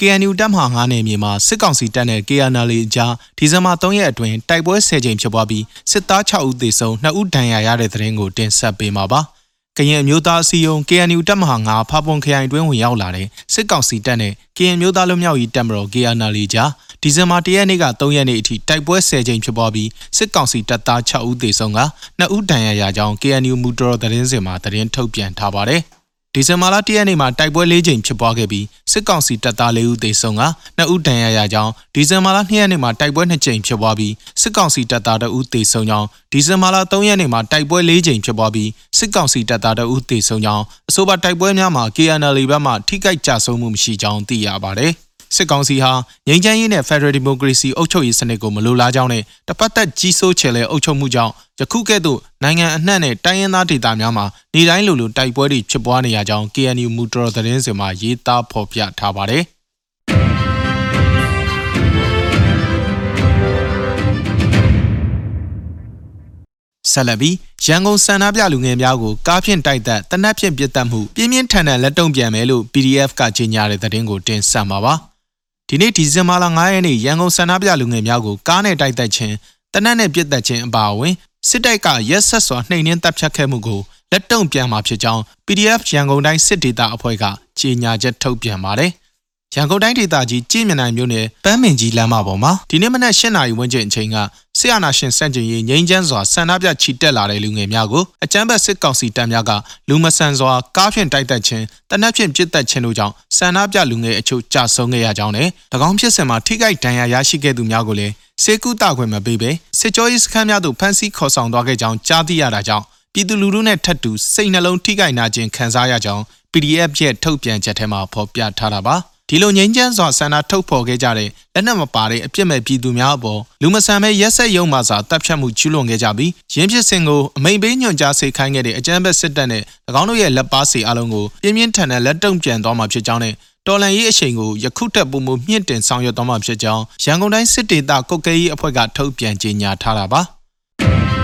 KNU တပ်မဟာ9နယ်မြေမှာစစ်ကောင်စီတပ်နဲ့ KNL အကြားဒီဇင်ဘာ3ရက်အတွင်းတိုက်ပွဲ10ကြိမ်ဖြစ်ပွားပြီးစစ်သား6ဦးသေဆုံး2ဦးဒဏ်ရာရတဲ့သတင်းကိုတင်ဆက်ပေးမှာပါ။ကရင်အမျိုးသားအစည်းအရုံး KNU တပ်မဟာ9ဖာပွန်ခရိုင်တွင်းဝင်ရောက်လာတဲ့စစ်ကောင်စီတပ်နဲ့ကရင်မျိုးသားလူမျိုးရေးတပ်မတော် KNL ကြားဒီဇင်ဘာ1ရက်နေ့က3ရက်နေ့အထိတိုက်ပွဲ10ကြိမ်ဖြစ်ပွားပြီးစစ်ကောင်စီတပ်သား6ဦးသေဆုံးက2ဦးဒဏ်ရာရကြောင်း KNU မူတော်သတင်းစင်မှာသတင်းထုတ်ပြန်ထားပါတယ်။ ဒီဇင်ဘာလ၁ရက်နေ့မှာတိုက်ပွဲ၄ကြိမ်ဖြစ်ပွားခဲ့ပြီးစစ်ကောင်စီတပ်သား၄ဦးသေဆုံးက2ဦးဒဏ်ရာရကြောင်းဒီဇင်ဘာလ2ရက်နေ့မှာတိုက်ပွဲ2ကြိမ်ဖြစ်ပွားပြီးစစ်ကောင်စီတပ်သား2ဦးသေဆုံးကြောင်းဒီဇင်ဘာလ3ရက်နေ့မှာတိုက်ပွဲ၄ကြိမ်ဖြစ်ပွားပြီးစစ်ကောင်စီတပ်သား2ဦးသေဆုံးကြောင်းအဆိုပါတိုက်ပွဲများမှာ KNL ဘက်မှထိခိုက်ကြဆုံးမှုမရှိကြောင်းသိရပါတယ်။ စစ်ကောင်စီဟာငြိမ်းချမ်းရေးနဲ့ Federal Democracy အုပ်ချုပ်ရေးစနစ်ကိုမလိုလားကြောင်းနဲ့တပတ်သက်ကြီးစိုးချယ်လဲအုပ်ချုပ်မှုကြောင့်ယခုကဲ့သို့နိုင်ငံအနှံ့နဲ့တိုင်းရင်းသားဒေသများမှာနေတိုင်းလိုလိုတိုက်ပွဲတွေဖြစ်ပွားနေရကြောင်း KNU မူတော်သတင်းစင်မှာရေးသားဖော်ပြထားပါတယ်။ဆက်လက်ပြီးရန်ကုန်စန္ဒပြလူငယ်များကိုကားဖြင့်တိုက်သက်တနက်ဖြင့်ပြစ်တက်မှုပြင်းပြင်းထန်ထန်လက်တုံ့ပြန်မယ်လို့ PDF ကကြေညာတဲ့သတင်းကိုတင်ဆက်မှာပါ။ ဒီနေ့ဒီဇင်ဘာလ9ရက်နေ့ရန်ကုန်စန္ဒပြလူငယ်များကိုကားနဲ့တိုက်သက်ခြင်းတနက်နဲ့ပြစ်တက်ခြင်းအပါအဝင်စစ်တိုက်ကရက်ဆက်စွာနှိမ်နင်းတပ်ဖြတ်ခဲ့မှုကိုလက်တုံ့ပြန်မှာဖြစ်ကြောင်း PDF ရန်ကုန်တိုင်းစစ်ဒေသအဖွဲ့ကကြေညာချက်ထုတ်ပြန်ပါတယ်။ ရန်ကုန်တိုင်းဒေသကြီးကြည်မြနိုင်မြို့နယ်ပန်းမင်ကြီးလမ်းမပေါ်မှာဒီနေ့မနက်၈နာရီဝန်းကျင်အချိန်ကဆရာနာရှင်စန့်ကျင်ရေးငိမ့်ချမ်းစွာဆန္ဒပြချီတက်လာတဲ့လူငယ်များကိုအကြမ်းဖက်စစ်ကောင်စီတပ်များကလူမဆန်စွာကားဖြင့်တိုက်တက်ခြင်းတနက်ဖြင့်ပစ်တက်ခြင်းတို့ကြောင့်ဆန္ဒပြလူငယ်အချို့ကြာဆုံးခဲ့ရကြောင်းနဲ့၎င်းဖြစ်စဉ်မှာထိခိုက်ဒဏ်ရာရရှိခဲ့သူများကိုလည်းစေကူတာခွင့်မပေးဘဲစစ်ကြောရေးစခန်းများသို့ဖမ်းဆီးခေါ်ဆောင်သွားခဲ့ကြောင်းကြားသိရတာကြောင့်ပြည်သူလူထုနဲ့ထပ်တူစိတ်နှလုံးထိခိုက်နာခြင်းခံစားရကြောင်း PDF ရဲ့ထုတ်ပြန်ချက်ထဲမှာဖော်ပြထားတာပါ။ ဒီလိုငြိမ်းချမ်းစွာဆန္ဒထုတ်ဖော်ခဲ့ကြတဲ့လက်နက်မပါတဲ့အပြစ်မဲ့ပြည်သူများအပေါ်လူမဆန်ပဲရက်ဆက်ရုံမှစာတပ်ဖြတ်မှုကျူးလွန်ခဲ့ကြပြီးရင်းဖြစ်စဉ်ကိုအမိန်ပေးညွှန်ကြားစေခိုင်းခဲ့တဲ့အကြမ်းဖက်စစ်တပ်နဲ့၎င်းတို့ရဲ့လက်ပါစီအလုံးကိုပြင်းပြင်းထန်ထန်လက်တုံ့ပြန်သွားမှာဖြစ်ကြောင်းနဲ့တော်လန်ရေးအချိန်ကိုယခုထက်ပိုမိုမြင့်တင်ဆောင်ရွက်သွားမှာဖြစ်ကြောင်းရန်ကုန်တိုင်းစစ်ဒေသကုတ်ကဲရေးအဖွဲ့ကထုတ်ပြန်ကြေညာထားတာပါ။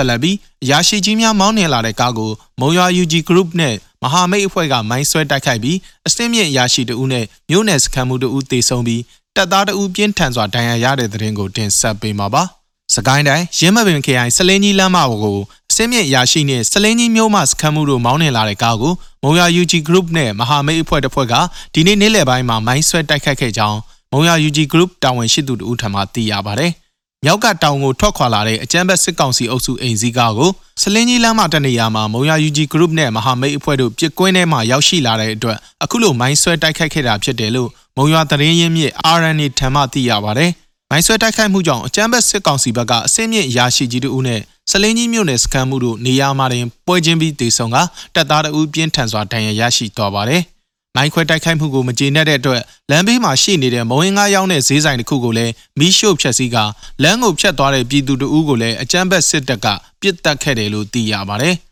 ဆက်လက်ပြီးအရာရှိကြီးများမောင်းနှင်လာတဲ့ကားကိုမုံရွာ UG Group နဲ့မဟာမိတ်အဖွဲ့ကမိုင်းဆွဲတိုက်ခိုက်ပြီးအစင်းမြင့်အရာရှိတဦးနဲ့မြို့နယ်စခန်းမှုတဦးတေဆုံးပြီးတပ်သားတဦးပြင်းထန်စွာဒဏ်ရာရတဲ့တဲ့ရင်ကိုတင်ဆက်ပေးမှာပါ။စကိုင်းတိုင်းရင်းမပင်ခရိုင်စလင်းကြီးလမ်းမပေါ်ကိုအစင်းမြင့်အရာရှိနဲ့စလင်းကြီးမြို့မှစခန်းမှုတို့မောင်းနှင်လာတဲ့ကားကိုမုံရွာ UG Group နဲ့မဟာမိတ်အဖွဲ့တစ်ဖွဲ့ကဒီနေ့နေ့လယ်ပိုင်းမှာမိုင်းဆွဲတိုက်ခိုက်ခဲ့ကြောင်းမုံရွာ UG Group တာဝန်ရှိသူတို့ထံမှသိရပါဗျ။ မြောက်ကတောင်ကိုထွက်ခွာလာတဲ့အကြမ်းဖက်စစ်ကောင်စီအုပ်စုအိမ်စည်းကားကိုစလင်းကြီးလမ်းမတနေရာမှာမုံရ UG Group နဲ့မဟာမိတ်အဖွဲ့တို့ပြစ်ကွင်းထဲမှာရောက်ရှိလာတဲ့အတွက်အခုလိုမိုင်းဆွဲတိုက်ခိုက်ခဲ့တာဖြစ်တယ်လို့မုံရသတင်းရင်းမြစ် RNA ထံမှသိရပါဗျ။မိုင်းဆွဲတိုက်ခိုက်မှုကြောင့်အကြမ်းဖက်စစ်ကောင်စီဘက်ကအစင်းမြင့်ရာရှိကြီးတို့နဲ့စလင်းကြီးမြို့နယ်စခန်းမှုတို့နေရာမှာတင်ပွဲချင်းပြီးတေဆုံကတပ်သားတအူးပြင်းထန်စွာဒဏ်ရာရရှိသွားပါတယ်။ မိုင်းခွဲတိုက်ခိုက်မှုကိုမကျေနပ်တဲ့အတွက်လမ်းဘေးမှာရှိနေတဲ့မုံရင်ငါးရောင်းတဲ့ဈေးဆိုင်တစ်ခုကိုလည်းမီးရှို့ဖျက်ဆီးကလမ်းကိုဖျက်သွားတဲ့ပြည်သူတို့ကိုလည်းအကြမ်းဖက်စစ်တပ်ကပစ်တက်ခဲ့တယ်လို့သိရပါတယ်။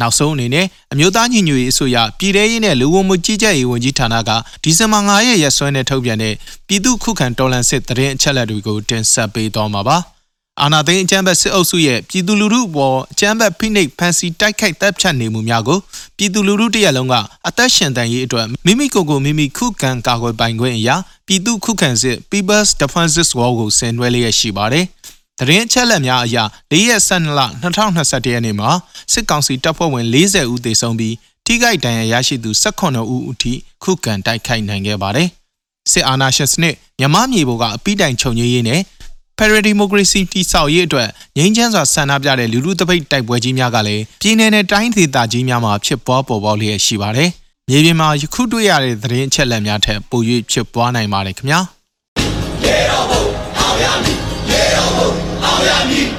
နောက်ဆုံးအနေနဲ့အမျိုးသားညီညွတ်ရေးအစိုးရပြည်ထရေးနဲ့လူဝင်မှုကြီးကြပ်ရေးဝန်ကြီးဌာနကဒီဇင်ဘာ9ရက်ရက်စွဲနဲ့ထုတ်ပြန်တဲ့ပြည်သူ့ခုခံတော်လှန်စစ်တရင်အချက်အလက်တွေကိုတင်ဆက်ပေးသွားမှာပါ။ အာနာသိန်းအကြမ်းဖက်စစ်အုပ်စုရဲ့ပြည်သူလူထုပေါ်အကြမ်းဖက်ဖိနှိပ်ဖန်ဆီးတိုက်ခိုက်တပ်ဖြတ်နေမှုများကိုပြည်သူလူထုတရက်လုံးကအသက်ရှင်တန်ရေးအတွက်မိမိကိုယ်ကိုမိမိခုခံကာကွယ်ပိုင်ခွင့်အရာပြည်သူခုခံစစ် People's Defenses War ကိုဆင်နွှဲလျက်ရှိပါတယ်။တရင်အချက်လက်များအရ၄ရက်12လ2021ရက်နေ့မှာစစ်ကောင်စီတပ်ဖွဲ့ဝင်40ဦးသေဆုံးပြီးထိခိုက်ဒဏ်ရာရရှိသူ18ဦးအထိခုခံတိုက်ခိုက်နိုင်ခဲ့ပါတယ်။စစ်အာဏာရှင်စနစ်မြမမြေပေါ်ကအပိတိုင်ချုပ်ငြိမ်းရေးနဲ့ ဖက်ဒရယ်ဒီမိုကရေစီတည်ဆောက်ရေးအတွက်ငြိမ်းချမ်းစွာဆန္ဒပြတဲ့လူလူတပိတ်တိုက်ပွဲကြီးများကလည်းပြည်내နဲ့တိုင်းဒေသကြီးများမှာဖြစ်ပွားပေါ်ပေါက်လျက်ရှိပါတယ်။မြေပြင်မှာယခုတွေ့ရတဲ့သတင်းအချက်အလက်များထက်ပို၍ဖြစ်ပွားနိုင်ပါတယ်ခင်ဗျာ။ရေတော်ဘုံအောင်ရမည်ရေတော်ဘုံအောင်ရမည်